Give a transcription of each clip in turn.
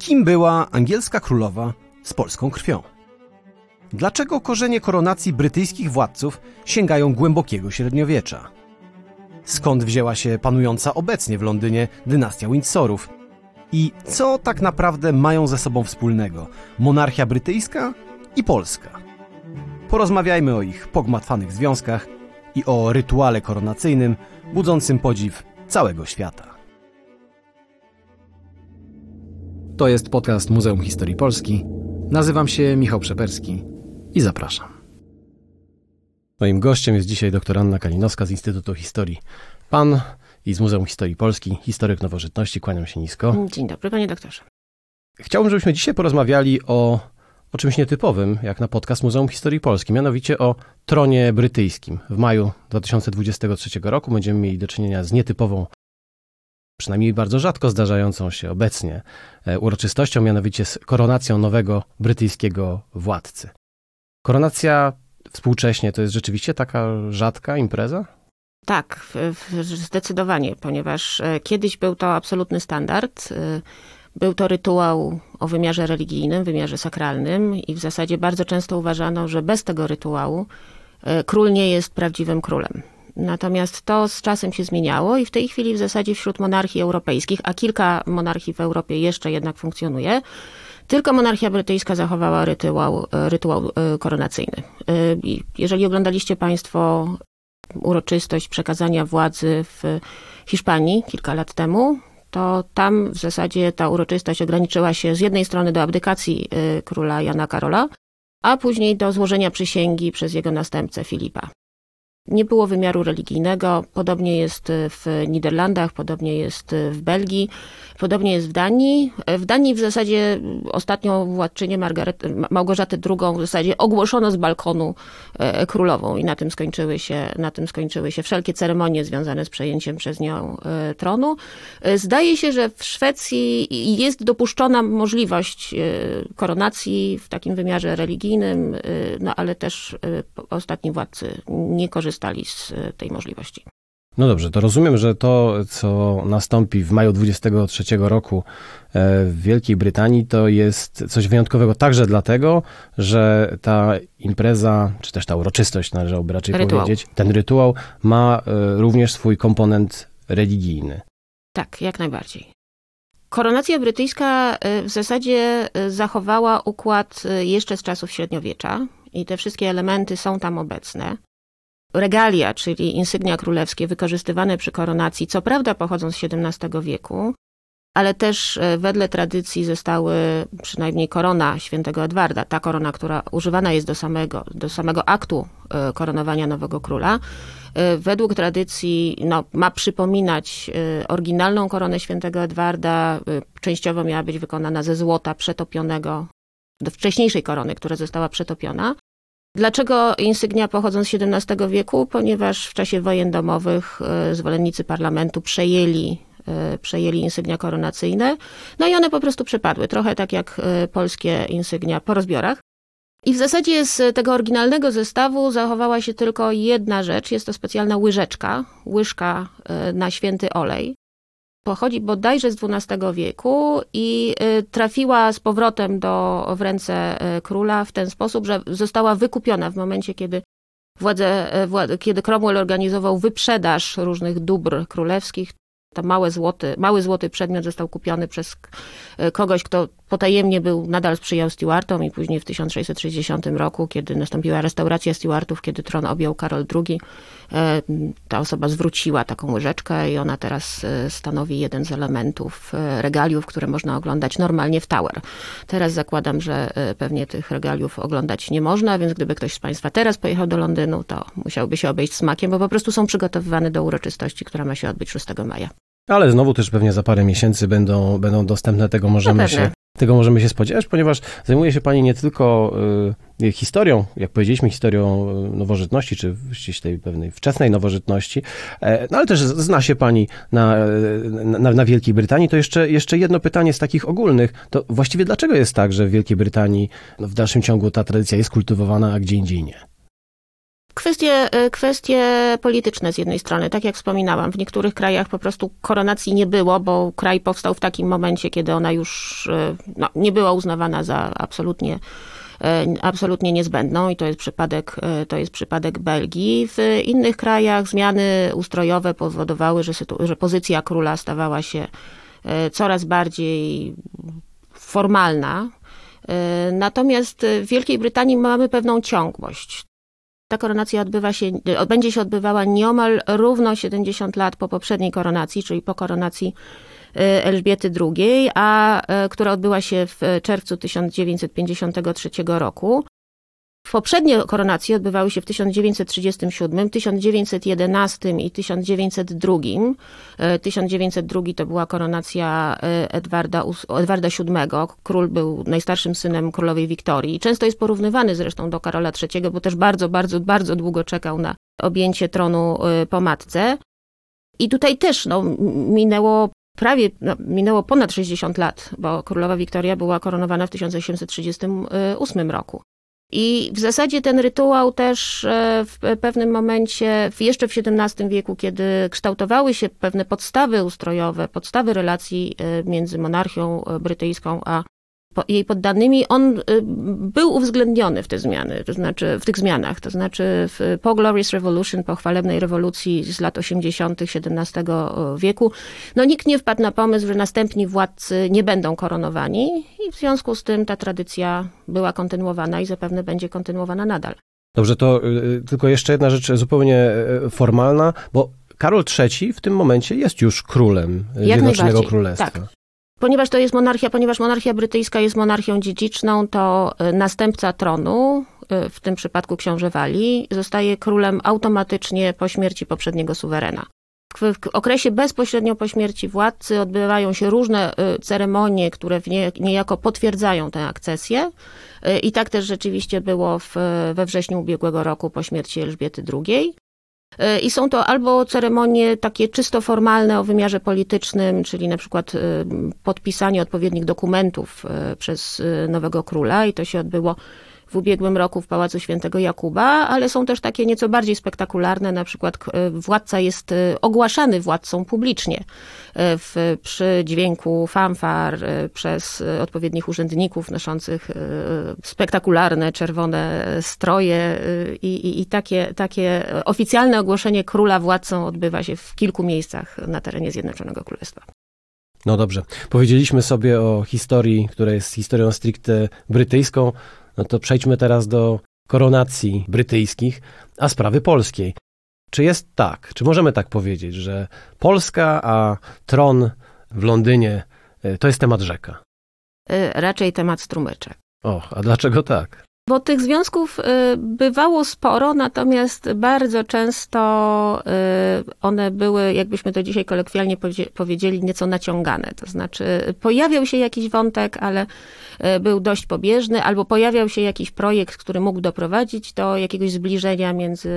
Kim była angielska królowa z polską krwią? Dlaczego korzenie koronacji brytyjskich władców sięgają głębokiego średniowiecza? Skąd wzięła się panująca obecnie w Londynie dynastia Windsorów? I co tak naprawdę mają ze sobą wspólnego monarchia brytyjska i Polska? Porozmawiajmy o ich pogmatwanych związkach i o rytuale koronacyjnym budzącym podziw całego świata. To jest podcast Muzeum Historii Polski. Nazywam się Michał Przeperski i zapraszam. Moim gościem jest dzisiaj dr Anna Kalinowska z Instytutu Historii Pan i z Muzeum Historii Polski, historyk nowożytności. Kłaniam się nisko. Dzień dobry, panie doktorze. Chciałbym, żebyśmy dzisiaj porozmawiali o, o czymś nietypowym, jak na podcast Muzeum Historii Polski, mianowicie o tronie brytyjskim. W maju 2023 roku będziemy mieli do czynienia z nietypową przynajmniej bardzo rzadko zdarzającą się obecnie e, uroczystością, mianowicie z koronacją nowego brytyjskiego władcy. Koronacja współcześnie to jest rzeczywiście taka rzadka impreza? Tak, zdecydowanie, ponieważ e, kiedyś był to absolutny standard. E, był to rytuał o wymiarze religijnym, wymiarze sakralnym i w zasadzie bardzo często uważano, że bez tego rytuału król nie jest prawdziwym królem. Natomiast to z czasem się zmieniało i w tej chwili w zasadzie wśród monarchii europejskich, a kilka monarchii w Europie jeszcze jednak funkcjonuje, tylko monarchia brytyjska zachowała rytuał, rytuał e, koronacyjny. E, jeżeli oglądaliście Państwo uroczystość przekazania władzy w Hiszpanii kilka lat temu, to tam w zasadzie ta uroczystość ograniczyła się z jednej strony do abdykacji e, króla Jana Karola, a później do złożenia przysięgi przez jego następcę Filipa. Nie było wymiaru religijnego. Podobnie jest w Niderlandach, podobnie jest w Belgii, podobnie jest w Danii. W Danii w zasadzie ostatnią władczynię Margaret, Małgorzatę II w zasadzie ogłoszono z balkonu e, królową i na tym skończyły się, na tym skończyły się wszelkie ceremonie związane z przejęciem przez nią e, tronu. E, zdaje się, że w Szwecji jest dopuszczona możliwość koronacji w takim wymiarze religijnym, no ale też ostatni władcy nie korzystają korzystali z e, tej możliwości. No dobrze, to rozumiem, że to, co nastąpi w maju 23 roku e, w Wielkiej Brytanii, to jest coś wyjątkowego także dlatego, że ta impreza, czy też ta uroczystość, należałoby raczej rytuał. powiedzieć, ten rytuał ma e, również swój komponent religijny. Tak, jak najbardziej. Koronacja brytyjska w zasadzie zachowała układ jeszcze z czasów średniowiecza i te wszystkie elementy są tam obecne. Regalia, czyli insygnia królewskie wykorzystywane przy koronacji, co prawda pochodzą z XVII wieku, ale też e, wedle tradycji zostały przynajmniej korona świętego Edwarda, ta korona, która używana jest do samego, do samego aktu e, koronowania nowego króla, e, według tradycji no, ma przypominać oryginalną koronę świętego Edwarda, częściowo miała być wykonana ze złota przetopionego do wcześniejszej korony, która została przetopiona. Dlaczego insygnia pochodzą z XVII wieku? Ponieważ w czasie wojen domowych e, zwolennicy parlamentu przejęli, e, przejęli insygnia koronacyjne, no i one po prostu przepadły, trochę tak jak e, polskie insygnia po rozbiorach. I w zasadzie z tego oryginalnego zestawu zachowała się tylko jedna rzecz, jest to specjalna łyżeczka, łyżka na święty olej pochodzi bodajże z XII wieku i y, trafiła z powrotem do, w ręce y, króla w ten sposób, że została wykupiona w momencie, kiedy władze, y, władze kiedy Cromwell organizował wyprzedaż różnych dóbr królewskich. To małe złoty, mały złoty przedmiot został kupiony przez kogoś, kto potajemnie był, nadal sprzyjał Stuartom i później w 1660 roku, kiedy nastąpiła restauracja Stuartów, kiedy tron objął Karol II, e, ta osoba zwróciła taką łyżeczkę i ona teraz e, stanowi jeden z elementów e, regaliów, które można oglądać normalnie w Tower. Teraz zakładam, że pewnie tych regaliów oglądać nie można, więc gdyby ktoś z Państwa teraz pojechał do Londynu, to musiałby się obejść smakiem, bo po prostu są przygotowywane do uroczystości, która ma się odbyć 6 maja. Ale znowu też pewnie za parę miesięcy będą, będą dostępne, tego możemy się tego możemy się spodziewać, ponieważ zajmuje się Pani nie tylko y, historią, jak powiedzieliśmy, historią y, nowożytności, czy ściślej pewnej wczesnej nowożytności, e, no ale też zna się Pani na, na, na, Wielkiej Brytanii. To jeszcze, jeszcze jedno pytanie z takich ogólnych. To właściwie dlaczego jest tak, że w Wielkiej Brytanii no, w dalszym ciągu ta tradycja jest kultywowana, a gdzie indziej nie? Kwestie, kwestie polityczne z jednej strony, tak jak wspominałam, w niektórych krajach po prostu koronacji nie było, bo kraj powstał w takim momencie, kiedy ona już no, nie była uznawana za absolutnie absolutnie niezbędną i to jest przypadek, to jest przypadek Belgii. W innych krajach zmiany ustrojowe powodowały, że, że pozycja króla stawała się coraz bardziej formalna. Natomiast w Wielkiej Brytanii mamy pewną ciągłość. Ta koronacja odbywa się, będzie się odbywała nieomal równo 70 lat po poprzedniej koronacji, czyli po koronacji e, Elżbiety II, a e, która odbyła się w czerwcu 1953 roku. Poprzednie koronacje odbywały się w 1937, 1911 i 1902. 1902 to była koronacja e, Edwarda, Edwarda VII. Król był najstarszym synem królowej Wiktorii. Często jest porównywany zresztą do Karola III, bo też bardzo, bardzo, bardzo długo czekał na objęcie tronu e, po matce. I tutaj też no, minęło prawie, no, minęło ponad 60 lat, bo królowa Wiktoria była koronowana w 1838 roku. I w zasadzie ten rytuał też e, w pewnym momencie, jeszcze w XVII wieku, kiedy kształtowały się pewne podstawy ustrojowe, podstawy relacji e, między monarchią e, brytyjską a jej poddanymi, on y, był uwzględniony w te zmiany, to znaczy w tych zmianach, to znaczy w, po Glorious Revolution, po chwalebnej rewolucji z lat 80. XVII wieku, no nikt nie wpadł na pomysł, że następni władcy nie będą koronowani i w związku z tym ta tradycja była kontynuowana i zapewne będzie kontynuowana nadal. Dobrze, to y, tylko jeszcze jedna rzecz zupełnie y, formalna, bo Karol III w tym momencie jest już królem Jak Zjednoczonego Królestwa. Tak. Ponieważ to jest monarchia, ponieważ monarchia brytyjska jest monarchią dziedziczną, to y, następca tronu, y, w tym przypadku książę Walii, zostaje królem automatycznie po śmierci poprzedniego suwerena. W okresie bezpośrednio po śmierci władcy odbywają się różne y, ceremonie, które niejako potwierdzają tę akcesję. I tak też rzeczywiście było w, we wrześniu ubiegłego roku po śmierci Elżbiety II. E, I są to albo ceremonie takie czysto formalne o wymiarze politycznym, czyli na przykład e, podpisanie odpowiednich dokumentów e, przez nowego króla, i to się odbyło w ubiegłym roku w Pałacu Świętego Jakuba, ale są też takie nieco bardziej spektakularne, na przykład e, władca jest e, ogłaszany władcą publicznie e, w, przy dźwięku fanfar przez odpowiednich urzędników noszących spektakularne czerwone stroje i, i, i takie, takie oficjalne ogłoszenie króla władcą odbywa się w kilku miejscach na terenie Zjednoczonego Królestwa. No dobrze. Powiedzieliśmy sobie o historii, która jest historią stricte brytyjską. No to przejdźmy teraz do koronacji brytyjskich, a sprawy polskiej. Czy jest tak, czy możemy tak powiedzieć, że Polska, a tron w Londynie y, to jest temat rzeka? Y, raczej temat strumyczek. O, a dlaczego tak? Bo tych związków y, bywało sporo, natomiast bardzo często y, one były, jakbyśmy to dzisiaj kolokwialnie powiedzieli, nieco naciągane. To znaczy, pojawiał się jakiś wątek, ale y, był dość pobieżny, albo pojawiał się jakiś projekt, który mógł doprowadzić do jakiegoś zbliżenia między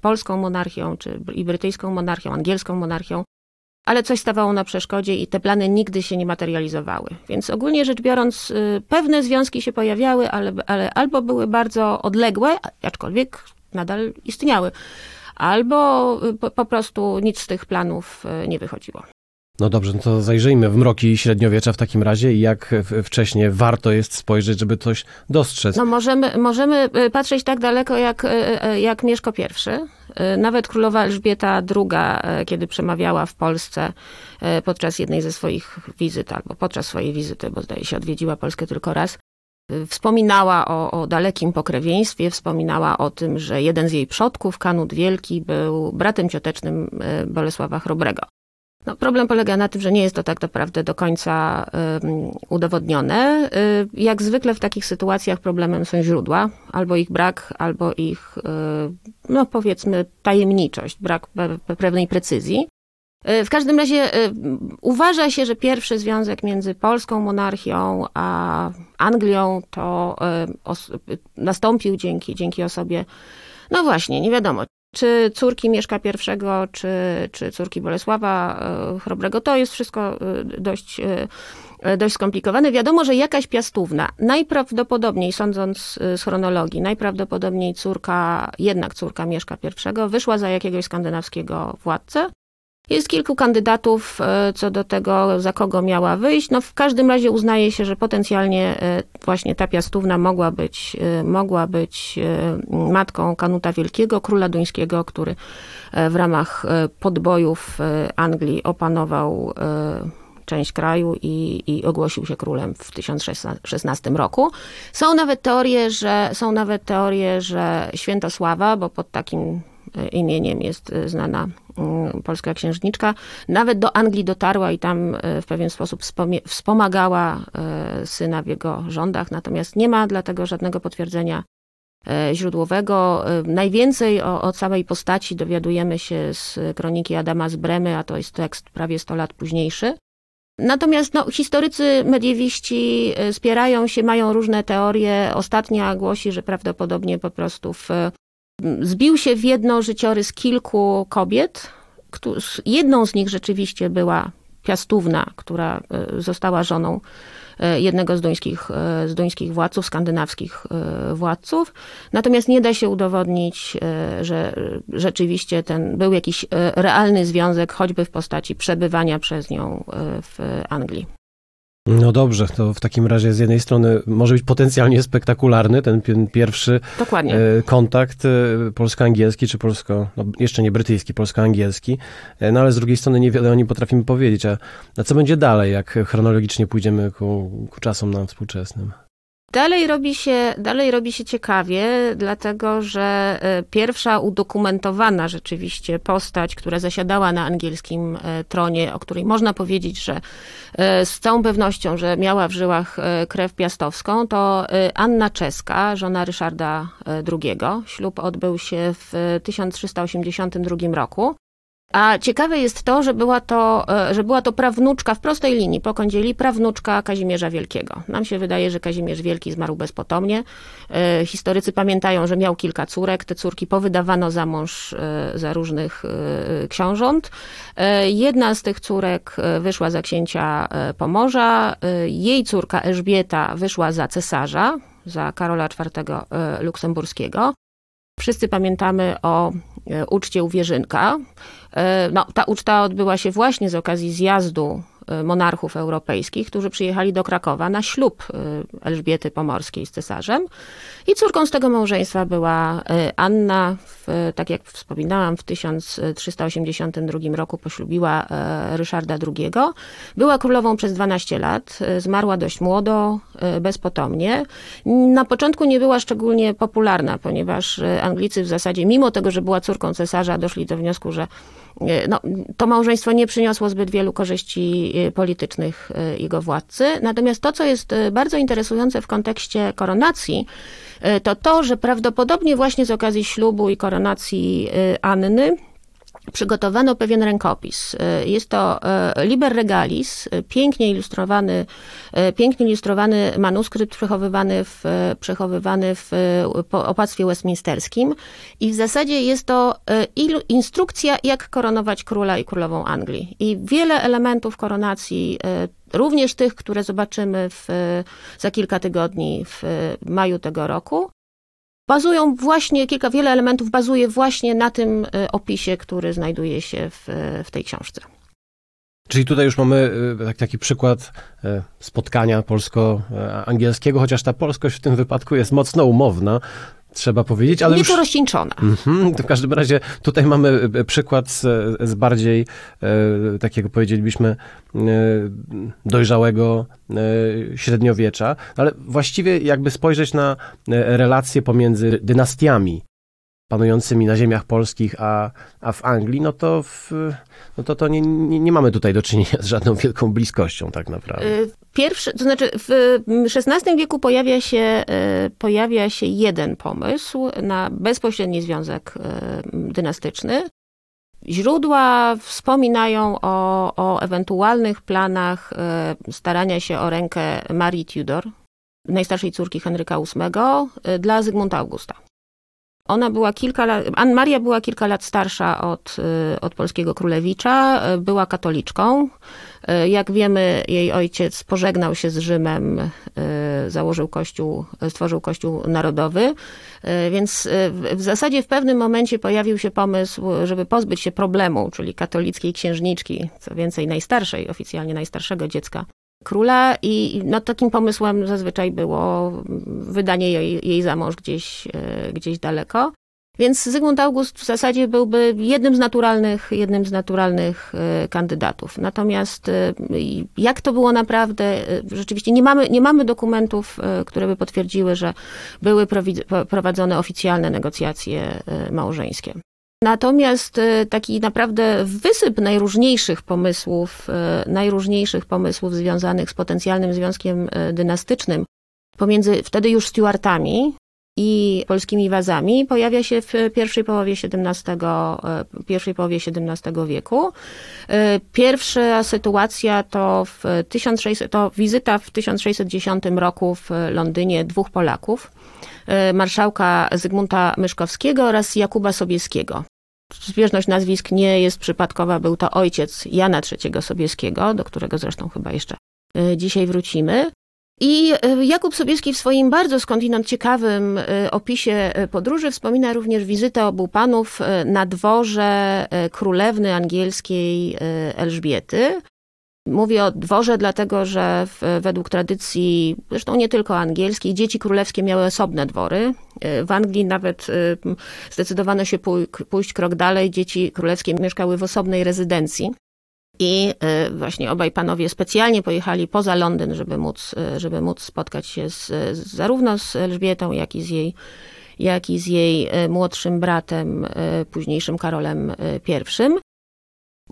polską monarchią czy i brytyjską monarchią, angielską monarchią ale coś stawało na przeszkodzie i te plany nigdy się nie materializowały. Więc ogólnie rzecz biorąc, y, pewne związki się pojawiały, ale, ale albo były bardzo odległe, aczkolwiek nadal istniały, albo y, po, po prostu nic z tych planów y, nie wychodziło. No dobrze, no to zajrzyjmy w mroki średniowiecza w takim razie i jak wcześniej warto jest spojrzeć, żeby coś dostrzec. No możemy, możemy patrzeć tak daleko jak, jak Mieszko I. Nawet królowa Elżbieta II, kiedy przemawiała w Polsce podczas jednej ze swoich wizyt, albo podczas swojej wizyty, bo zdaje się odwiedziła Polskę tylko raz, Wspominała o, o, dalekim pokrewieństwie, wspominała o tym, że jeden z jej przodków, Kanut Wielki, był bratem ciotecznym Bolesława Chrobrego. No, problem polega na tym, że nie jest to tak naprawdę do końca um, udowodnione. Y, jak zwykle w takich sytuacjach problemem są źródła, albo ich brak, albo ich, y, no powiedzmy, tajemniczość, brak pewnej precyzji. Y, w każdym razie uważa się, że pierwszy związek między polską monarchią a Anglią to nastąpił dzięki, dzięki osobie, no właśnie, nie wiadomo, czy córki Mieszka I, czy, czy córki Bolesława e, Chrobrego, to jest wszystko e, dość e, dość skomplikowane. Wiadomo, że jakaś piastówna, najprawdopodobniej, sądząc z chronologii, najprawdopodobniej córka, jednak córka Mieszka I, wyszła za jakiegoś skandynawskiego władcę. Jest kilku kandydatów e, co do tego, za kogo miała wyjść. No w każdym razie uznaje się, że potencjalnie e, właśnie ta piastówna mogła być, e, mogła być matką Kanuta Wielkiego, króla duńskiego, który w ramach podbojów Anglii opanował część kraju i, i, ogłosił się królem w 1016 roku. Są nawet teorie, że są nawet teorie, że Świętosława, bo pod takim imieniem jest znana Mm, polska księżniczka, nawet do Anglii dotarła i tam e, w pewien sposób wspomagała e, syna w jego rządach, natomiast nie ma dlatego żadnego potwierdzenia e, źródłowego. Najwięcej o, o postaci dowiadujemy się z kroniki Adama z Bremy, a to jest tekst prawie 100 lat późniejszy. Natomiast no, historycy mediewiści spierają się, mają różne teorie. Ostatnia głosi, że prawdopodobnie po prostu w Zbił się w jedno życiorys kilku kobiet. Jedną z nich rzeczywiście była Piastówna, która e, została żoną e, jednego z duńskich, e, z duńskich władców, skandynawskich władców. Natomiast nie da się udowodnić, że rzeczywiście ten był jakiś realny związek, choćby w postaci przebywania przez nią w Anglii. No dobrze, to w takim razie z jednej strony może być potencjalnie spektakularny ten pierwszy Dokładnie. E, kontakt e, polsko-angielski, czy polsko, no jeszcze nie brytyjski, polsko-angielski, e, no ale z drugiej strony niewiele o nim potrafimy powiedzieć. A, a co będzie dalej, jak chronologicznie pójdziemy ku, ku czasom nam współczesnym? Dalej robi, się, dalej robi się ciekawie, dlatego że e, pierwsza udokumentowana rzeczywiście postać, która zasiadała na angielskim e, tronie, o której można powiedzieć, że e, z całą pewnością, że miała w żyłach krew piastowską, to Anna Czeska, żona Ryszarda II. Ślub odbył się w 1382 roku. A ciekawe jest to, że była to, e, że była to prawnuczka w prostej linii po kądzieli, prawnuczka Kazimierza Wielkiego. Nam się wydaje, że Kazimierz Wielki zmarł bezpotomnie. E, historycy pamiętają, że miał kilka córek. Te córki powydawano za mąż e, za różnych książąt. Jedna z tych córek wyszła za księcia Pomorza. Jej córka Elżbieta wyszła za cesarza, za Karola IV Luksemburskiego. Wszyscy pamiętamy o uczcie u Wierzynka. E, no, ta uczta odbyła się właśnie z okazji zjazdu e, monarchów europejskich, którzy przyjechali do Krakowa na ślub e, Elżbiety Pomorskiej z cesarzem. I córką z tego małżeństwa była Anna, w, tak jak wspominałam, w 1382 roku poślubiła Ryszarda II. Była królową przez 12 lat, zmarła dość młodo, bezpotomnie. Na początku nie była szczególnie popularna, ponieważ Anglicy w zasadzie, mimo tego, że była córką cesarza, doszli do wniosku, że no, to małżeństwo nie przyniosło zbyt wielu korzyści politycznych e, jego władcy. Natomiast to, co jest e, bardzo interesujące w kontekście koronacji, to to, że prawdopodobnie właśnie z okazji ślubu i koronacji Anny, przygotowano pewien rękopis. Jest to Liber Regalis, pięknie ilustrowany, pięknie ilustrowany manuskrypt przechowywany w, przechowywany w opactwie westminsterskim i w zasadzie jest to instrukcja, jak koronować króla i królową Anglii. I wiele elementów koronacji również tych, które zobaczymy w, za kilka tygodni w maju tego roku, bazują właśnie, kilka, wiele elementów bazuje właśnie na tym e, opisie, który znajduje się w, w tej książce. Czyli tutaj już mamy e, taki przykład e, spotkania polsko-angielskiego, chociaż ta polskość w tym wypadku jest mocno umowna trzeba powiedzieć, ale Nieco już... rozcieńczona. Mhm, w każdym razie tutaj mamy e, przykład z, z bardziej e, takiego powiedzielibyśmy e, dojrzałego e, średniowiecza, ale właściwie jakby spojrzeć na e, relacje pomiędzy dynastiami panującymi na ziemiach polskich, a, a w Anglii, no to, w, no to, to nie, nie, nie, mamy tutaj do czynienia z żadną wielką bliskością tak naprawdę. Y, pierwszy, to znaczy w XVI wieku pojawia się, y, pojawia się jeden pomysł na bezpośredni związek y, dynastyczny. Źródła wspominają o, o ewentualnych planach starania się o rękę Marii Tudor, najstarszej córki Henryka VIII, dla Zygmunta Augusta. Ona była kilka lat, Maria była kilka lat starsza od, y, od polskiego królewicza, y, była katoliczką. Y, jak wiemy, jej ojciec pożegnał się z Rzymem, założył kościół, stworzył kościół narodowy, więc w zasadzie w pewnym momencie pojawił się pomysł, żeby pozbyć się problemu, czyli katolickiej księżniczki, co więcej najstarszej, oficjalnie najstarszego dziecka króla i no, takim pomysłem zazwyczaj było wydanie jej, jej za mąż gdzieś, e, gdzieś daleko. Więc Zygmunt August w zasadzie byłby jednym z naturalnych, jednym z naturalnych e, kandydatów. Natomiast e, jak to było naprawdę, rzeczywiście nie mamy, nie mamy dokumentów, które by potwierdziły, że były prowadzone oficjalne negocjacje małżeńskie. Natomiast e, taki naprawdę wysyp najróżniejszych pomysłów, e, najróżniejszych pomysłów związanych z potencjalnym związkiem e, dynastycznym pomiędzy wtedy już Stuartami i polskimi wazami pojawia się w pierwszej połowie XVII, pierwszej połowie XVII wieku. Pierwsza sytuacja to, w 1600, to wizyta w 1610 roku w Londynie dwóch Polaków marszałka Zygmunta Myszkowskiego oraz Jakuba Sobieskiego. Zbieżność nazwisk nie jest przypadkowa, był to ojciec Jana III Sobieskiego, do którego zresztą chyba jeszcze e, dzisiaj wrócimy. I e, Jakub Sobieski w swoim bardzo skądinąd ciekawym opisie podróży wspomina również wizytę obu panów na dworze królewny angielskiej Elżbiety. Mówię o dworze, dlatego że w, według tradycji, zresztą nie tylko angielskiej, dzieci królewskie miały osobne dwory. E, w Anglii nawet e, zdecydowano się pójść krok dalej. Dzieci królewskie mieszkały w osobnej rezydencji. I e, właśnie obaj panowie specjalnie pojechali poza Londyn, żeby móc, żeby móc spotkać się z, zarówno z Elżbietą, jak i z jej, jak i z jej młodszym bratem, późniejszym Karolem I.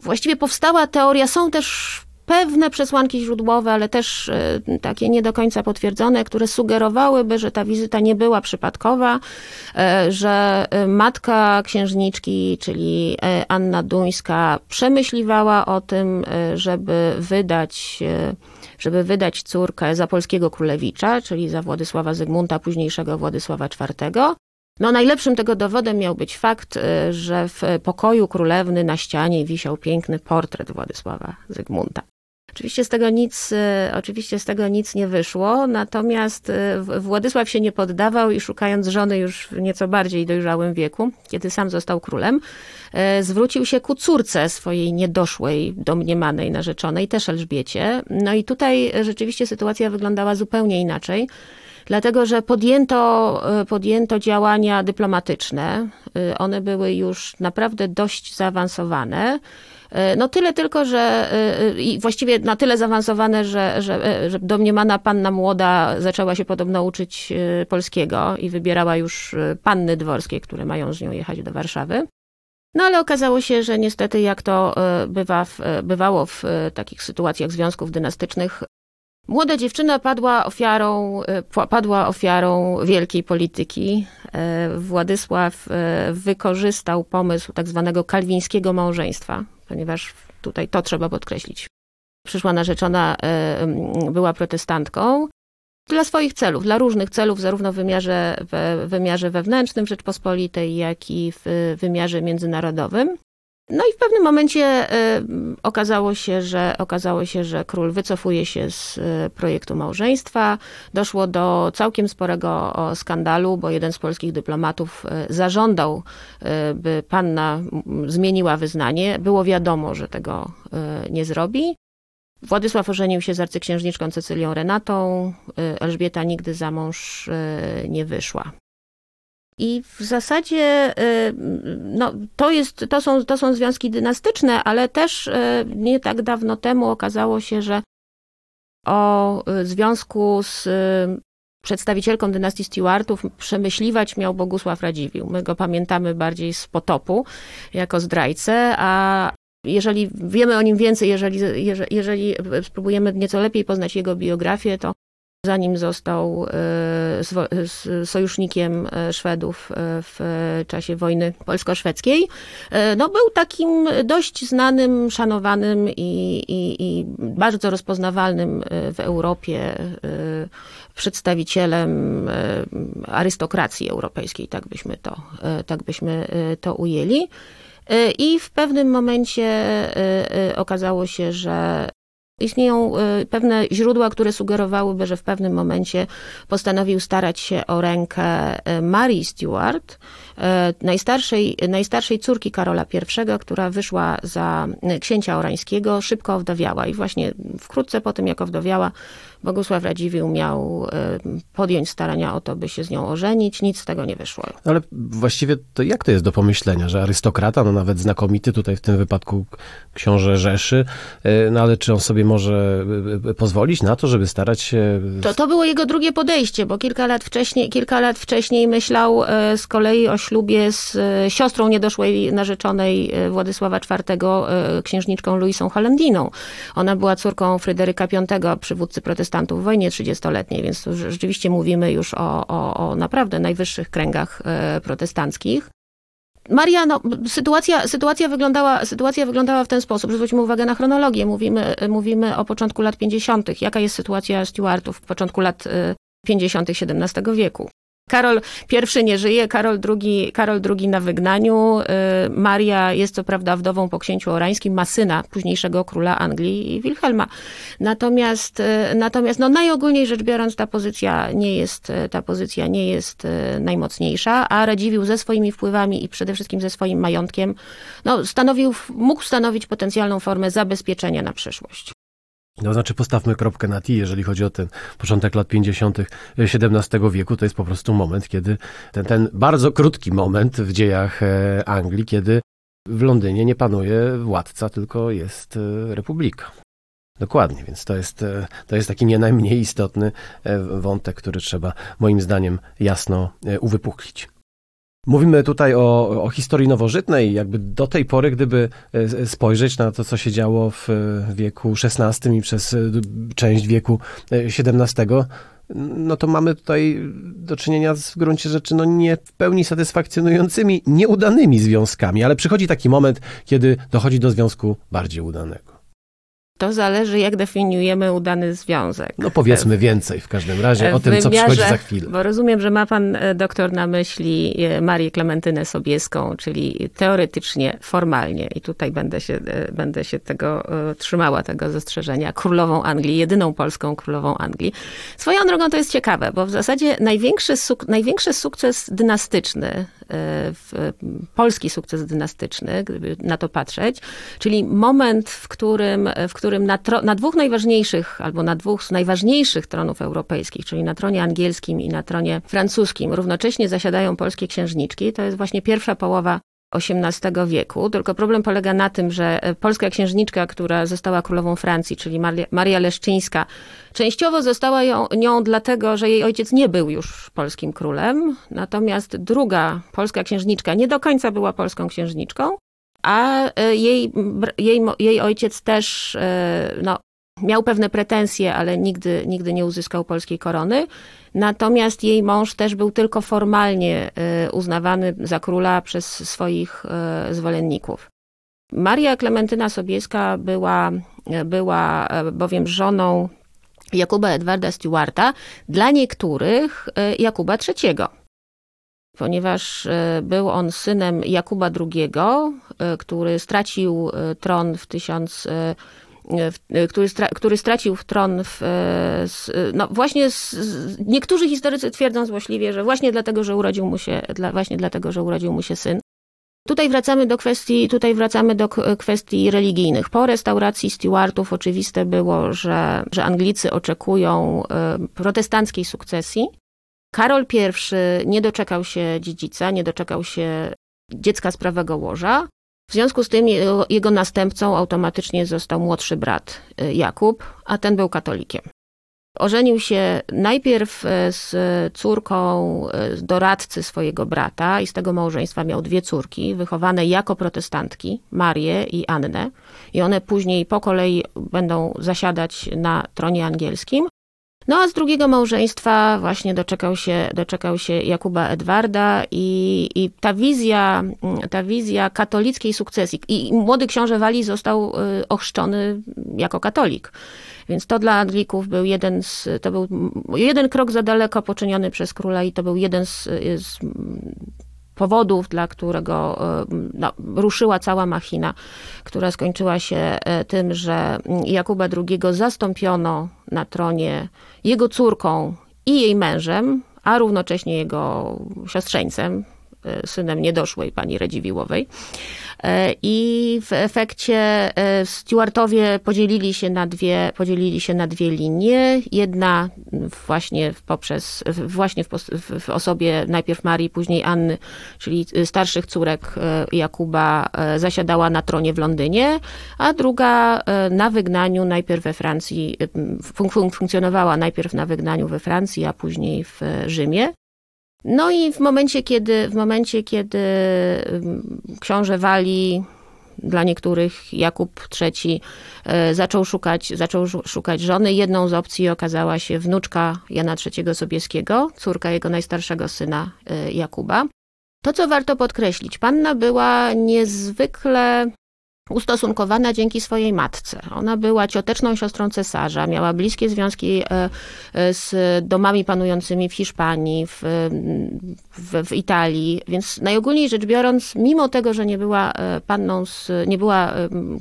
Właściwie powstała teoria, są też pewne przesłanki źródłowe, ale też e, takie nie do końca potwierdzone, które sugerowałyby, że ta wizyta nie była przypadkowa, e, że e, matka księżniczki, czyli Anna Duńska, przemyśliwała o tym, żeby wydać żeby wydać córkę za polskiego królewicza, czyli za Władysława Zygmunta, późniejszego Władysława IV. No, najlepszym tego dowodem miał być fakt, że w pokoju królewny na ścianie wisiał piękny portret Władysława Zygmunta. Oczywiście z tego nic, e, oczywiście z tego nic nie wyszło, natomiast e, Władysław się nie poddawał i szukając żony już w nieco bardziej dojrzałym wieku, kiedy sam został królem, e, zwrócił się ku córce swojej niedoszłej, domniemanej narzeczonej, też Elżbiecie. No i tutaj rzeczywiście sytuacja wyglądała zupełnie inaczej dlatego że podjęto, podjęto działania dyplomatyczne. One były już naprawdę dość zaawansowane. E, no tyle tylko, że e, e, i właściwie na tyle zaawansowane, że, że, że domniemana panna młoda zaczęła się podobno uczyć polskiego i wybierała już panny dworskie, które mają z nią jechać do Warszawy. No ale okazało się, że niestety jak to bywa w, bywało w takich sytuacjach związków dynastycznych, Młoda dziewczyna padła ofiarą, padła ofiarą wielkiej polityki. Władysław wykorzystał pomysł tak zwanego kalwińskiego małżeństwa, ponieważ tutaj to trzeba podkreślić. Przyszła narzeczona e, była protestantką dla swoich celów, dla różnych celów, zarówno w wymiarze, w wymiarze wewnętrznym Rzeczpospolitej, jak i w wymiarze międzynarodowym. No i w pewnym momencie e, okazało się, że, okazało się, że król wycofuje się z e, projektu małżeństwa. Doszło do całkiem sporego skandalu, bo jeden z polskich dyplomatów e, zażądał, by panna zmieniła wyznanie. Było wiadomo, że tego nie zrobi. Władysław ożenił się z arcyksiężniczką Cecylią Renatą. Elżbieta nigdy za mąż nie wyszła. I w zasadzie y, no, to, jest, to, są, to są związki dynastyczne, ale też y, nie tak dawno temu okazało się, że o y, związku z przedstawicielką dynastii Stuartów przemyśliwać miał Bogusław Radziwiłł. My go pamiętamy bardziej z potopu jako zdrajcę, a jeżeli wiemy o nim więcej, jeżeli, jeżeli, jeżeli spróbujemy nieco lepiej poznać jego biografię, to zanim został sojusznikiem Szwedów w czasie wojny polsko-szwedzkiej. No, był takim dość znanym, szanowanym i, i, i bardzo rozpoznawalnym w Europie przedstawicielem arystokracji europejskiej, tak byśmy to, tak byśmy to ujęli. I w pewnym momencie okazało się, że Istnieją pewne źródła, które sugerowałyby, że w pewnym momencie postanowił starać się o rękę Marii Stuart, najstarszej, najstarszej córki Karola I, która wyszła za księcia orańskiego, szybko owdowiała i właśnie wkrótce po tym, jak owdowiała, Bogusław Radziwiłł miał e, podjąć starania o to, by się z nią ożenić. Nic z tego nie wyszło. Ale właściwie to jak to jest do pomyślenia, że arystokrata, no nawet znakomity tutaj w tym wypadku książę Rzeszy, e, no ale czy on sobie może e, pozwolić na to, żeby starać się... To, to było jego drugie podejście, bo kilka lat wcześniej, kilka lat wcześniej myślał z kolei o ślubie z siostrą niedoszłej narzeczonej Władysława IV, księżniczką Luisą Holendiną. Ona była córką Fryderyka V, przywódcy protestantów w wojnie 30-letniej, więc rzeczywiście mówimy już o, o, o naprawdę najwyższych kręgach e, protestanckich. Maria, no, sytuacja, sytuacja, wyglądała, sytuacja wyglądała w ten sposób. Zwróćmy uwagę na chronologię. Mówimy, mówimy o początku lat 50. Jaka jest sytuacja Stuartów w początku lat 50. E, XVII wieku? Karol I nie żyje, Karol II, Karol II na wygnaniu. Y, Maria jest co prawda wdową po księciu orańskim, ma syna późniejszego króla Anglii, Wilhelma. Natomiast, y, natomiast no najogólniej rzecz biorąc ta pozycja nie jest, y, ta pozycja nie jest najmocniejsza, a Radziwiłł ze swoimi wpływami i przede wszystkim ze swoim majątkiem no, stanowił, mógł stanowić potencjalną formę zabezpieczenia na przyszłość. No znaczy postawmy kropkę na T, jeżeli chodzi o ten początek lat 50. XVII wieku, to jest po prostu moment, kiedy ten, ten bardzo krótki moment w dziejach e, Anglii, kiedy w Londynie nie panuje władca, tylko jest e, republika. Dokładnie, więc to jest, e, to jest taki nie najmniej istotny wątek, który trzeba moim zdaniem jasno uwypuklić. Mówimy tutaj o, o historii nowożytnej, jakby do tej pory, gdyby e, spojrzeć na to, co się działo w wieku XVI i przez e, część wieku XVII, e, no to mamy tutaj do czynienia z, w gruncie rzeczy no nie w pełni satysfakcjonującymi, nieudanymi związkami, ale przychodzi taki moment, kiedy dochodzi do związku bardziej udanego. To zależy, jak definiujemy udany związek. No powiedzmy więcej w każdym razie o tym, co przychodzi za chwilę. Bo rozumiem, że ma pan e, doktor na myśli e, Marię Klementynę Sobieską, czyli teoretycznie, formalnie, i tutaj będę się, e, będę się tego trzymała, tego zastrzeżenia, królową Anglii, jedyną polską królową Anglii. Swoją drogą to jest ciekawe, bo w zasadzie największy, suk największy sukces dynastyczny, polski sukces dynastyczny, gdyby na to patrzeć, czyli moment, w którym, w którym na, na, dwóch najważniejszych, albo na dwóch z najważniejszych tronów europejskich, czyli na tronie angielskim i na tronie francuskim, równocześnie zasiadają polskie księżniczki. To jest właśnie pierwsza połowa XVIII wieku. Tylko problem polega na tym, że e, polska księżniczka, która została królową Francji, czyli Maria, Leszczyńska, częściowo została ją, nią dlatego, że jej ojciec nie był już polskim królem. Natomiast druga polska księżniczka nie do końca była polską księżniczką a e, jej, jej, jej ojciec też e, no, miał pewne pretensje, ale nigdy, nigdy nie uzyskał polskiej korony. Natomiast jej mąż też był tylko formalnie e, uznawany za króla przez swoich zwolenników. Maria Klementyna Sobieska była, była bowiem żoną Jakuba Edwarda Stewarta, dla niektórych Jakuba III ponieważ był on synem Jakuba II, który stracił tron w tysiąc który, stra, który stracił tron w, no właśnie z, niektórzy historycy twierdzą złośliwie, że właśnie dlatego, że urodził mu się, dla, właśnie dlatego, że urodził mu się syn. Tutaj wracamy do kwestii, tutaj wracamy do kwestii religijnych. Po restauracji Stewartów oczywiste było, że, że Anglicy oczekują protestanckiej sukcesji. Karol I nie doczekał się dziedzica, nie doczekał się dziecka z prawego łoża. W związku z tym jego, następcą automatycznie został młodszy brat y, Jakub, a ten był katolikiem. Ożenił się najpierw y, z córką y, doradcy swojego brata i z tego małżeństwa miał dwie córki, wychowane jako protestantki, Marię i Annę. I one później po kolei będą zasiadać na tronie angielskim. No a z drugiego małżeństwa właśnie doczekał się, doczekał się Jakuba Edwarda i, i ta wizja, ta wizja katolickiej sukcesji. I młody książę Walii został y, ochrzczony jako katolik. Więc to dla Anglików był jeden z, to był jeden krok za daleko poczyniony przez króla i to był jeden z, z powodów, dla którego e, no, ruszyła cała machina, która skończyła się tym, że Jakuba II zastąpiono na tronie jego córką i jej mężem, a równocześnie jego siostrzeńcem, synem niedoszłej pani Radziwiłowej. E, I w efekcie e, Stewartowie podzielili się na dwie, podzielili się na dwie linie. Jedna właśnie poprzez, właśnie w, w osobie najpierw Marii, później Anny, czyli starszych córek e, Jakuba, zasiadała na tronie w Londynie, a druga na wygnaniu najpierw we Francji, fun funkcjonowała najpierw na wygnaniu we Francji, a później w Rzymie. No i w momencie, kiedy, w momencie, kiedy książę Wali, dla niektórych Jakub III e, zaczął szukać, zaczął szukać żony. Jedną z opcji okazała się wnuczka Jana III Sobieskiego, córka jego najstarszego syna e, Jakuba. To, co warto podkreślić, panna była niezwykle ustosunkowana dzięki swojej matce. Ona była cioteczną siostrą cesarza, miała bliskie związki e, e, z domami panującymi w Hiszpanii, w, w, w, Italii, więc najogólniej rzecz biorąc, mimo tego, że nie była e, panną, z, nie była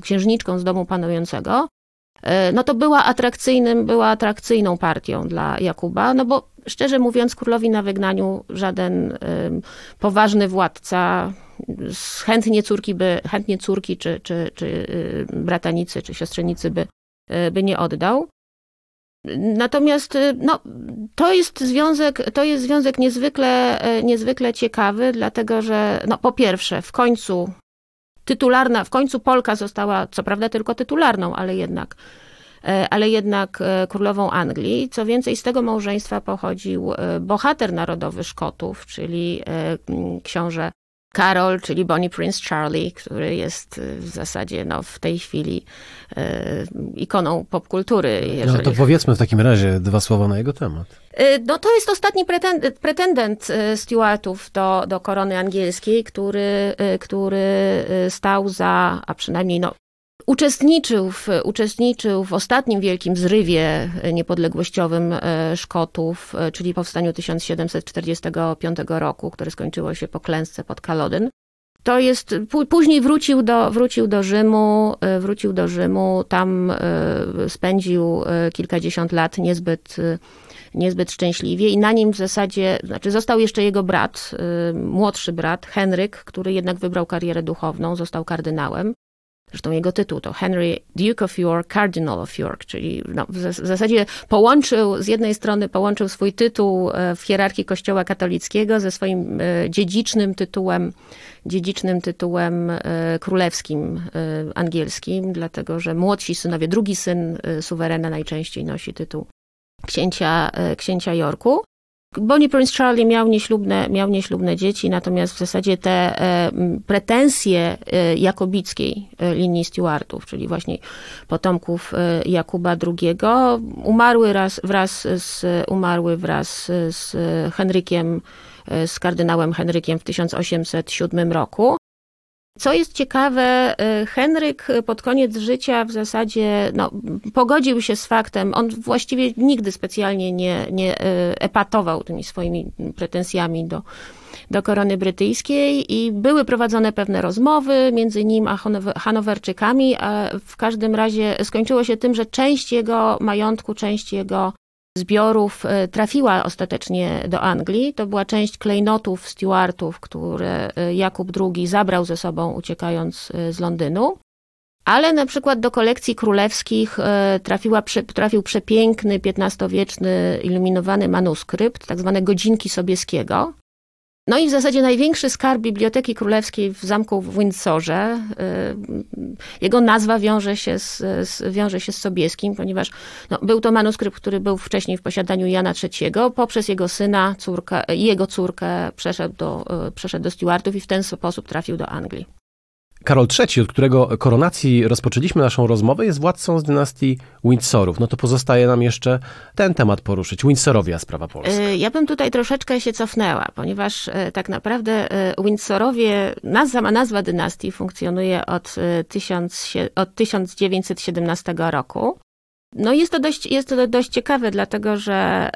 księżniczką z domu panującego, no to była atrakcyjnym, była atrakcyjną partią dla Jakuba, no bo szczerze mówiąc, królowi na wygnaniu żaden poważny władca chętnie córki, by, chętnie córki czy, czy, czy y, bratanicy, czy siostrzenicy by, y, by nie oddał. Natomiast y, no, to jest związek, to jest związek niezwykle, niezwykle ciekawy, dlatego że no, po pierwsze, w końcu tytularna, w końcu Polka została, co prawda tylko tytularną, ale jednak, ale jednak królową Anglii. Co więcej, z tego małżeństwa pochodził bohater narodowy Szkotów, czyli książę Karol, czyli Bonnie Prince Charlie, który jest y, w zasadzie no, w tej chwili e, ikoną popkultury. No to powiedzmy w takim razie dwa słowa na jego temat. Y, no, to jest ostatni pretendent, pretendent Stuartów do, do korony angielskiej, który, który stał za, a przynajmniej no, Uczestniczył w, uczestniczył w ostatnim wielkim zrywie niepodległościowym e, Szkotów, e, czyli powstaniu 1745 roku, które skończyło się po klęsce pod Kalodyn. To jest, później wrócił do, wrócił do Rzymu, e, wrócił do Rzymu, tam spędził kilkadziesiąt lat niezbyt, niezbyt szczęśliwie i na nim w zasadzie, znaczy został jeszcze jego brat, młodszy brat, Henryk, który jednak wybrał karierę duchowną, został kardynałem. Zresztą jego tytuł to Henry Duke of York, Cardinal of York, czyli no, w zasadzie połączył, z jednej strony połączył swój tytuł e, w hierarchii kościoła katolickiego ze swoim e, dziedzicznym tytułem, dziedzicznym tytułem e, królewskim angielskim, dlatego że młodsi synowie, drugi syn suwerena najczęściej nosi tytuł księcia, księcia Yorku. Bonnie Prince Charlie miał nieślubne, miał nieślubne dzieci, natomiast w zasadzie te e, pretensje e, jakobickiej e, linii Stewartów, czyli właśnie potomków Jakuba II, umarły raz, wraz z, umarły wraz z Henrykiem, z kardynałem Henrykiem w 1807 roku. Co jest ciekawe, y, Henryk pod koniec życia w zasadzie no, pogodził się z faktem, on właściwie nigdy specjalnie nie, nie y, epatował tymi swoimi pretensjami do, do korony brytyjskiej i były prowadzone pewne rozmowy między nim a Hanowerczykami, a w każdym razie skończyło się tym, że część jego majątku, część jego zbiorów e, trafiła ostatecznie do Anglii. To była część klejnotów Stuartów, które e, Jakub II zabrał ze sobą uciekając e, z Londynu. Ale na przykład do kolekcji królewskich trafiła, trafił przepiękny, XV-wieczny iluminowany manuskrypt, tak zwane Godzinki Sobieskiego, no i w zasadzie największy skarb Biblioteki Królewskiej w zamku w Windsorze. Y, jego nazwa wiąże się z, z, wiąże się z Sobieskim, ponieważ no, był to manuskrypt, który był wcześniej w posiadaniu Jana III. Poprzez jego syna córkę, jego córkę przeszedł do, y, przeszedł do Stuartów i w ten sposób trafił do Anglii. Karol III, od którego koronacji rozpoczęliśmy naszą rozmowę, jest władcą z dynastii Windsorów. No to pozostaje nam jeszcze ten temat poruszyć. Windsorowie, a sprawa polska. Y, ja bym tutaj troszeczkę się cofnęła, ponieważ y, tak naprawdę y, Windsorowie, sama nazwa dynastii funkcjonuje od, tysiąc, od 1917 roku. No jest to, dość, jest to dość ciekawe, dlatego że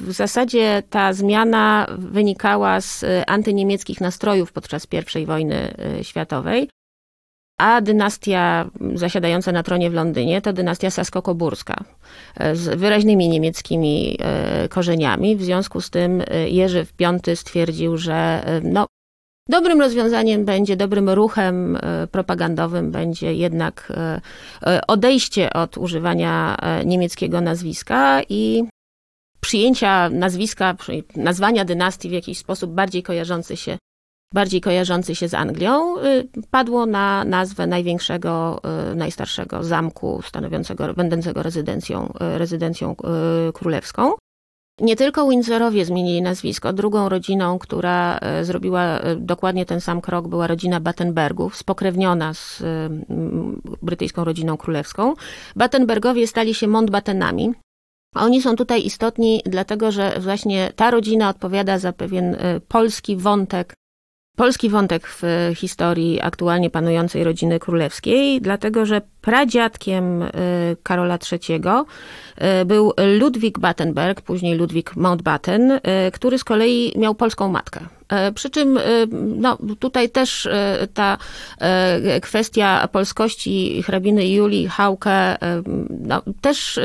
w zasadzie ta zmiana wynikała z antyniemieckich nastrojów podczas I wojny światowej a dynastia zasiadająca na tronie w Londynie to dynastia sasko-koburska e, z wyraźnymi niemieckimi e, korzeniami. W związku z tym e, Jerzy V stwierdził, że no, Dobrym rozwiązaniem będzie, dobrym ruchem propagandowym będzie jednak odejście od używania niemieckiego nazwiska i przyjęcia nazwiska, nazwania dynastii w jakiś sposób bardziej kojarzący się bardziej kojarzący się z Anglią, y, padło na nazwę największego, y, najstarszego zamku stanowiącego, będącego rezydencją, y, rezydencją królewską. Nie tylko Windsorowie zmienili nazwisko. Drugą rodziną, która zrobiła dokładnie ten sam krok, była rodzina Battenbergów, spokrewniona z brytyjską rodziną królewską. Battenbergowie stali się Mountbattenami. Oni są tutaj istotni, dlatego że właśnie ta rodzina odpowiada za pewien polski wątek polski wątek w historii aktualnie panującej rodziny królewskiej, dlatego że pradziadkiem y, Karola III y, był Ludwik Battenberg, później Ludwik Mountbatten, y, który z kolei miał polską matkę. Przy czym no, tutaj też ta kwestia polskości hrabiny Julii Hauke no, też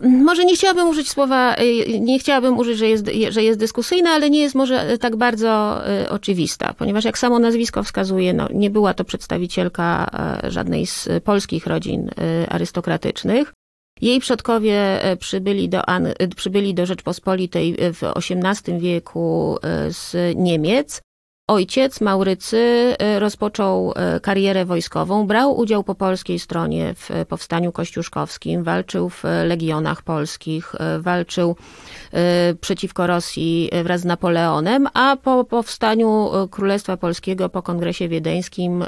może nie chciałabym użyć słowa, nie chciałabym użyć, że jest, że jest dyskusyjna, ale nie jest może tak bardzo oczywista, ponieważ jak samo nazwisko wskazuje, no, nie była to przedstawicielka żadnej z polskich rodzin arystokratycznych. Jej przodkowie y, przybyli do, y, przybyli do Rzeczpospolitej w XVIII wieku z Niemiec. Ojciec Maurycy rozpoczął karierę wojskową, brał udział po polskiej stronie w powstaniu kościuszkowskim, walczył w legionach polskich, walczył przeciwko Rosji wraz z Napoleonem, a po powstaniu Królestwa Polskiego po Kongresie Wiedeńskim y,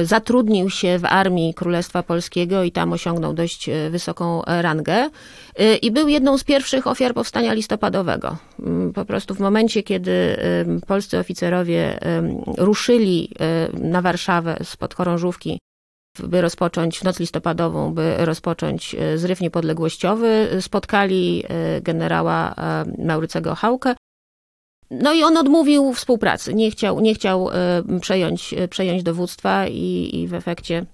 y, zatrudnił się w armii Królestwa Polskiego i tam osiągnął dość wysoką rangę. I był jedną z pierwszych ofiar powstania listopadowego. Mm, po prostu w momencie, kiedy polscy oficerowie ruszyli na Warszawę spod chorążówki by rozpocząć noc listopadową, by rozpocząć e, zryw niepodległościowy, spotkali e, generała e, Maurycego Hałkę. No i on odmówił współpracy, nie chciał, nie chciał przejąć, przejąć dowództwa i, i w efekcie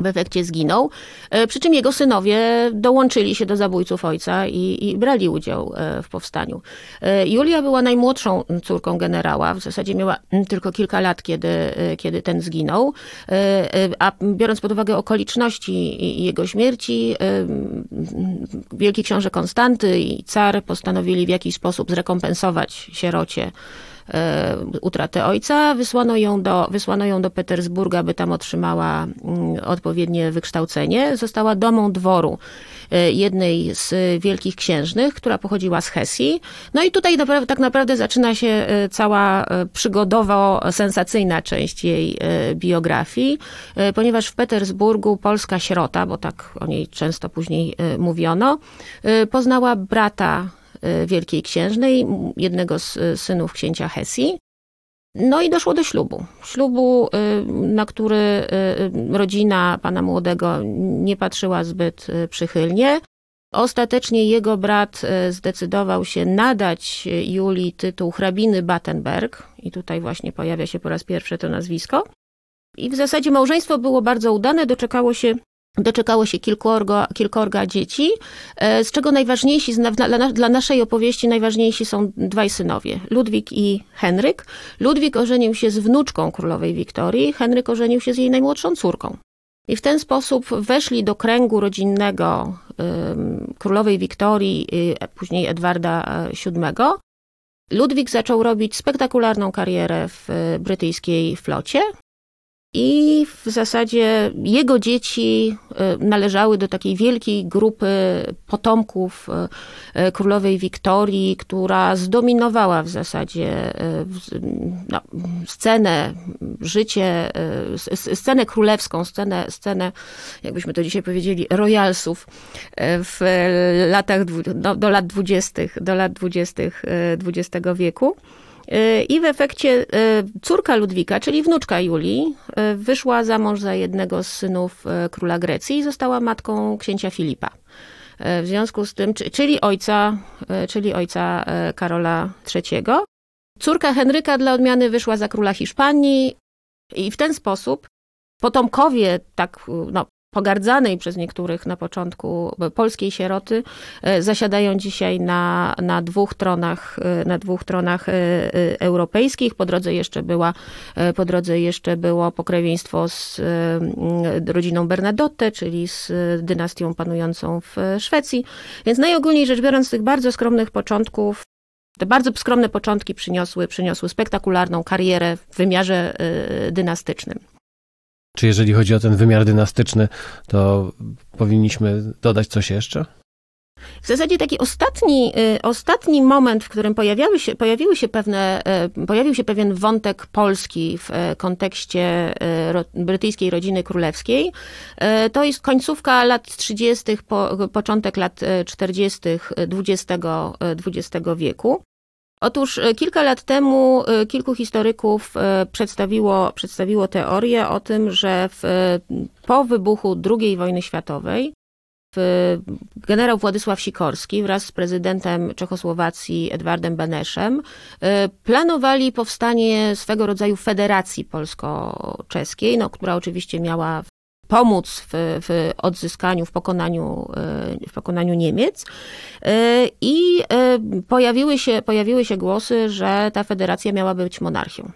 w efekcie zginął. E, przy czym jego synowie dołączyli się do zabójców ojca i, i, brali udział e, w powstaniu. E, Julia była najmłodszą córką generała, w zasadzie miała tylko kilka lat, kiedy, kiedy ten zginął. A biorąc pod uwagę okoliczności jego śmierci, wielki książę Konstanty i car postanowili w jakiś sposób zrekompensować sierocie utratę ojca. Wysłano ją, do, wysłano ją do Petersburga, by tam otrzymała mm, odpowiednie wykształcenie. Została domą dworu e, jednej z wielkich księżnych, która pochodziła z Hesji. No i tutaj tak naprawdę zaczyna się e, cała przygodowo-sensacyjna część jej biografii, ponieważ w Petersburgu polska sierota, bo tak o niej często później mówiono, poznała brata Wielkiej Księżnej, jednego z y, synów księcia Hesji. No i doszło do ślubu. Ślubu, y, na który rodzina pana młodego nie patrzyła zbyt przychylnie. Ostatecznie jego brat zdecydował się nadać Julii tytuł hrabiny Battenberg, i tutaj właśnie pojawia się po raz pierwszy to nazwisko. I w zasadzie małżeństwo było bardzo udane, doczekało się Doczekało się kilkorga, kilkorga dzieci, e, z czego najważniejsi, dla, naszej opowieści najważniejsi są dwaj synowie, Ludwik i Henryk. Ludwik ożenił się z wnuczką królowej Wiktorii, Henryk ożenił się z jej najmłodszą córką. I w ten sposób weszli do kręgu rodzinnego królowej Wiktorii, a później Edwarda VII. E, Ludwik zaczął robić spektakularną karierę w brytyjskiej flocie. I w zasadzie jego dzieci e, należały do takiej wielkiej grupy potomków e, królowej Wiktorii, która zdominowała w zasadzie no, scenę, życie, scenę królewską, scenę, scenę, jakbyśmy to dzisiaj powiedzieli, royalsów w latach, do, do lat dwudziestych, do lat dwudziestych XX wieku. Y, I w efekcie y, córka Ludwika, czyli wnuczka Julii, y, wyszła za mąż za jednego z synów króla Grecji i została matką księcia Filipa. W związku z tym, czyli ojca, czyli ojca Karola III. Córka Henryka dla odmiany wyszła za króla Hiszpanii i w ten sposób potomkowie tak no, pogardzanej przez niektórych na początku polskiej sieroty, e, zasiadają dzisiaj na, na dwóch tronach, e, na dwóch tronach e, europejskich. Po drodze jeszcze była, po drodze jeszcze było pokrewieństwo z rodziną Bernadotte, czyli z dynastią panującą w Szwecji. Więc najogólniej rzecz biorąc, z tych bardzo skromnych początków te bardzo skromne początki przyniosły, przyniosły spektakularną karierę w wymiarze dynastycznym. Czy jeżeli chodzi o ten wymiar dynastyczny, to powinniśmy dodać coś jeszcze? W zasadzie taki ostatni, y, ostatni moment, w którym pojawiały się, pojawiły się pewne, y, pojawił się pewien wątek polski w y, kontekście brytyjskiej rodziny królewskiej, to jest końcówka lat 30., po, początek lat 40. XX, XX wieku. Otóż e, kilka lat temu e, kilku historyków e, przedstawiło, przedstawiło teorię o tym, że w, po wybuchu II wojny światowej generał Władysław Sikorski wraz z prezydentem Czechosłowacji Edwardem Beneszem planowali powstanie swego rodzaju federacji polsko-czeskiej, no, która oczywiście miała pomóc w, w odzyskaniu, w pokonaniu, e, w pokonaniu Niemiec. E, I e, pojawiły się, pojawiły się głosy, że ta federacja miała być monarchią.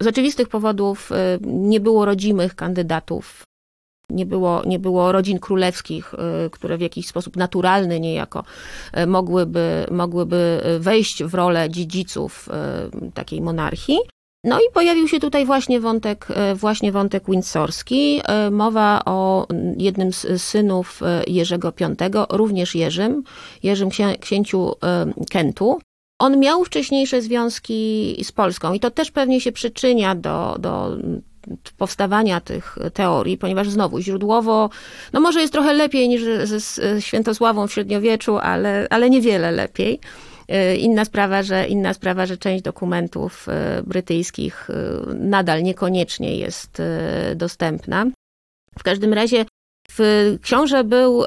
Z oczywistych powodów nie było rodzimych kandydatów nie było, nie było rodzin królewskich, które w jakiś sposób naturalny niejako mogłyby, mogłyby wejść w rolę dziedziców takiej monarchii. No i pojawił się tutaj właśnie wątek, e, właśnie wątek windsorski. E, mowa o jednym z synów e, Jerzego V, również Jerzym, Jerzym księciu Kentu. On miał wcześniejsze związki z Polską i to też pewnie się przyczynia do, do powstawania tych teorii, ponieważ znowu źródłowo, no może jest trochę lepiej niż ze Świętosławą w średniowieczu, ale, ale niewiele lepiej. E, inna sprawa, że, inna sprawa, że część dokumentów e, brytyjskich e, nadal niekoniecznie jest dostępna. W każdym razie książę był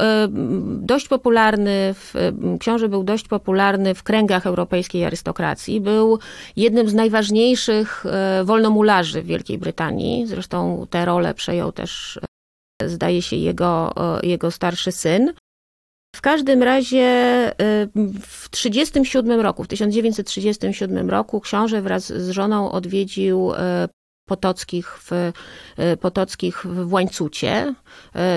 dość popularny, w, książę był dość popularny w kręgach europejskiej arystokracji. Był jednym z najważniejszych wolnomularzy w Wielkiej Brytanii. Zresztą tę rolę przejął też, zdaje się, jego, jego starszy syn. W każdym razie y, w 1937 roku, w 1937 roku książę wraz z żoną odwiedził y, Potockich w, y, Potockich w Łańcucie.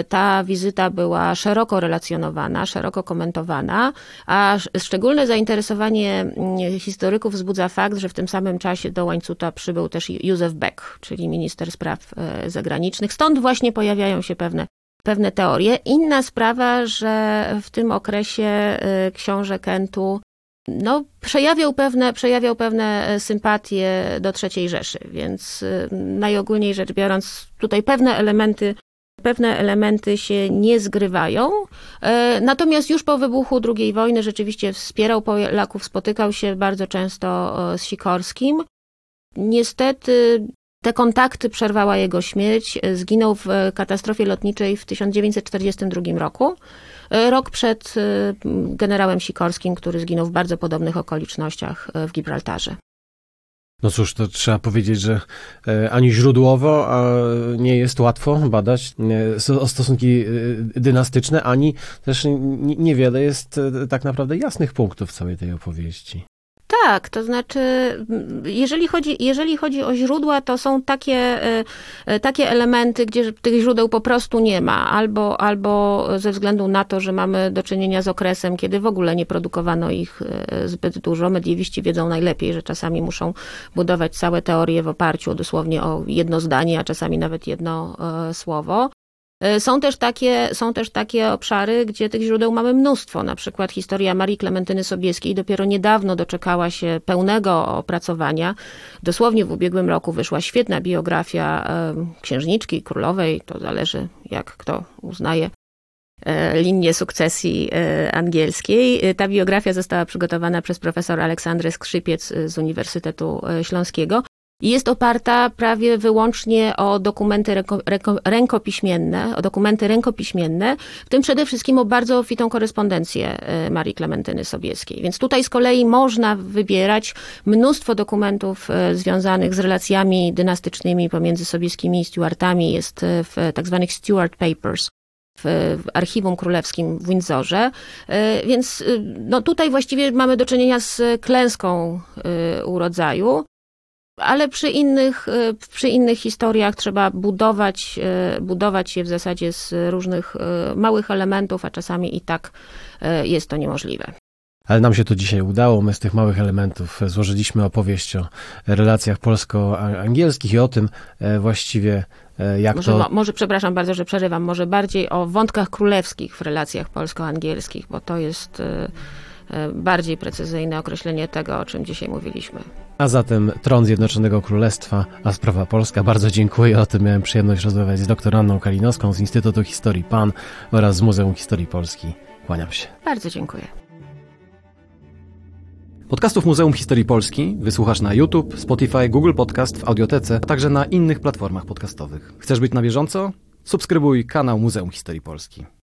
Ta wizyta była szeroko relacjonowana, szeroko komentowana, a szczególne zainteresowanie mm, historyków wzbudza fakt, że w tym samym czasie do Łańcuta przybył też Józef Beck, czyli minister spraw zagranicznych. Stąd właśnie pojawiają się pewne pewne teorie. Inna sprawa, że w tym okresie y, książę Kentu no, przejawiał, pewne, przejawiał pewne y, sympatie do III Rzeszy, więc y, najogólniej rzecz biorąc, tutaj pewne elementy pewne elementy się nie zgrywają. Natomiast już po wybuchu II wojny rzeczywiście wspierał Polaków, spotykał się bardzo często z Sikorskim. Niestety te kontakty przerwała jego śmierć. Zginął w katastrofie lotniczej w 1942 roku, rok przed y, generałem Sikorskim, który zginął w bardzo podobnych okolicznościach w Gibraltarze. No cóż, to trzeba powiedzieć, że e, ani źródłowo nie jest łatwo badać e, stosunki e, dynastyczne, ani też niewiele jest tak naprawdę jasnych punktów w całej tej opowieści. Tak, to znaczy, mm, jeżeli chodzi, jeżeli chodzi o źródła, to są takie, e, e, takie elementy, gdzie tych źródeł po prostu nie ma, albo, albo ze względu na to, że mamy do czynienia z okresem, kiedy w ogóle nie produkowano ich e, zbyt dużo. Mediewiści wiedzą najlepiej, że czasami muszą budować całe teorie w oparciu dosłownie o jedno zdanie, a czasami nawet jedno słowo. E, są też, takie, są też takie obszary, gdzie tych źródeł mamy mnóstwo. Na przykład historia Marii Klementyny Sobieskiej dopiero niedawno doczekała się pełnego opracowania. Dosłownie w ubiegłym roku wyszła świetna biografia e, księżniczki królowej, to zależy jak kto uznaje e, linię sukcesji angielskiej. Ta biografia została przygotowana przez profesor Aleksandrę Skrzypiec z Uniwersytetu Śląskiego jest oparta prawie wyłącznie o dokumenty ręko, ręko, rękopiśmienne, o dokumenty rękopiśmienne, w tym przede wszystkim o bardzo obfitą korespondencję e, Marii Klementyny Sobieskiej. Więc tutaj z kolei można wybierać mnóstwo dokumentów e, związanych z relacjami dynastycznymi pomiędzy Sobieskimi i Stuartami. Jest e, w tak zwanych Stuart Papers w, archiwum królewskim w Windsorze. Więc no, tutaj właściwie mamy do czynienia z klęską urodzaju ale przy innych, e, przy innych historiach trzeba budować, e, budować je w zasadzie z różnych e, małych elementów, a czasami i tak jest to niemożliwe. Ale nam się to dzisiaj udało. My z tych małych elementów złożyliśmy opowieść o relacjach polsko-angielskich i o tym właściwie, jak może, to... Może, przepraszam bardzo, że przerywam, może bardziej o wątkach królewskich w relacjach polsko-angielskich, bo to jest bardziej precyzyjne określenie tego, o czym dzisiaj mówiliśmy. A zatem tron Zjednoczonego Królestwa, a sprawa polska. Bardzo dziękuję. O tym miałem przyjemność rozmawiać z dr Anną Kalinowską z Instytutu Historii PAN oraz z Muzeum Historii Polski. Kłaniam się. Bardzo dziękuję. Podcastów Muzeum Historii Polski wysłuchasz na YouTube, Spotify, Google Podcast, w Audiotece, a także na innych platformach podcastowych. Chcesz być na bieżąco? Subskrybuj kanał Muzeum Historii Polski.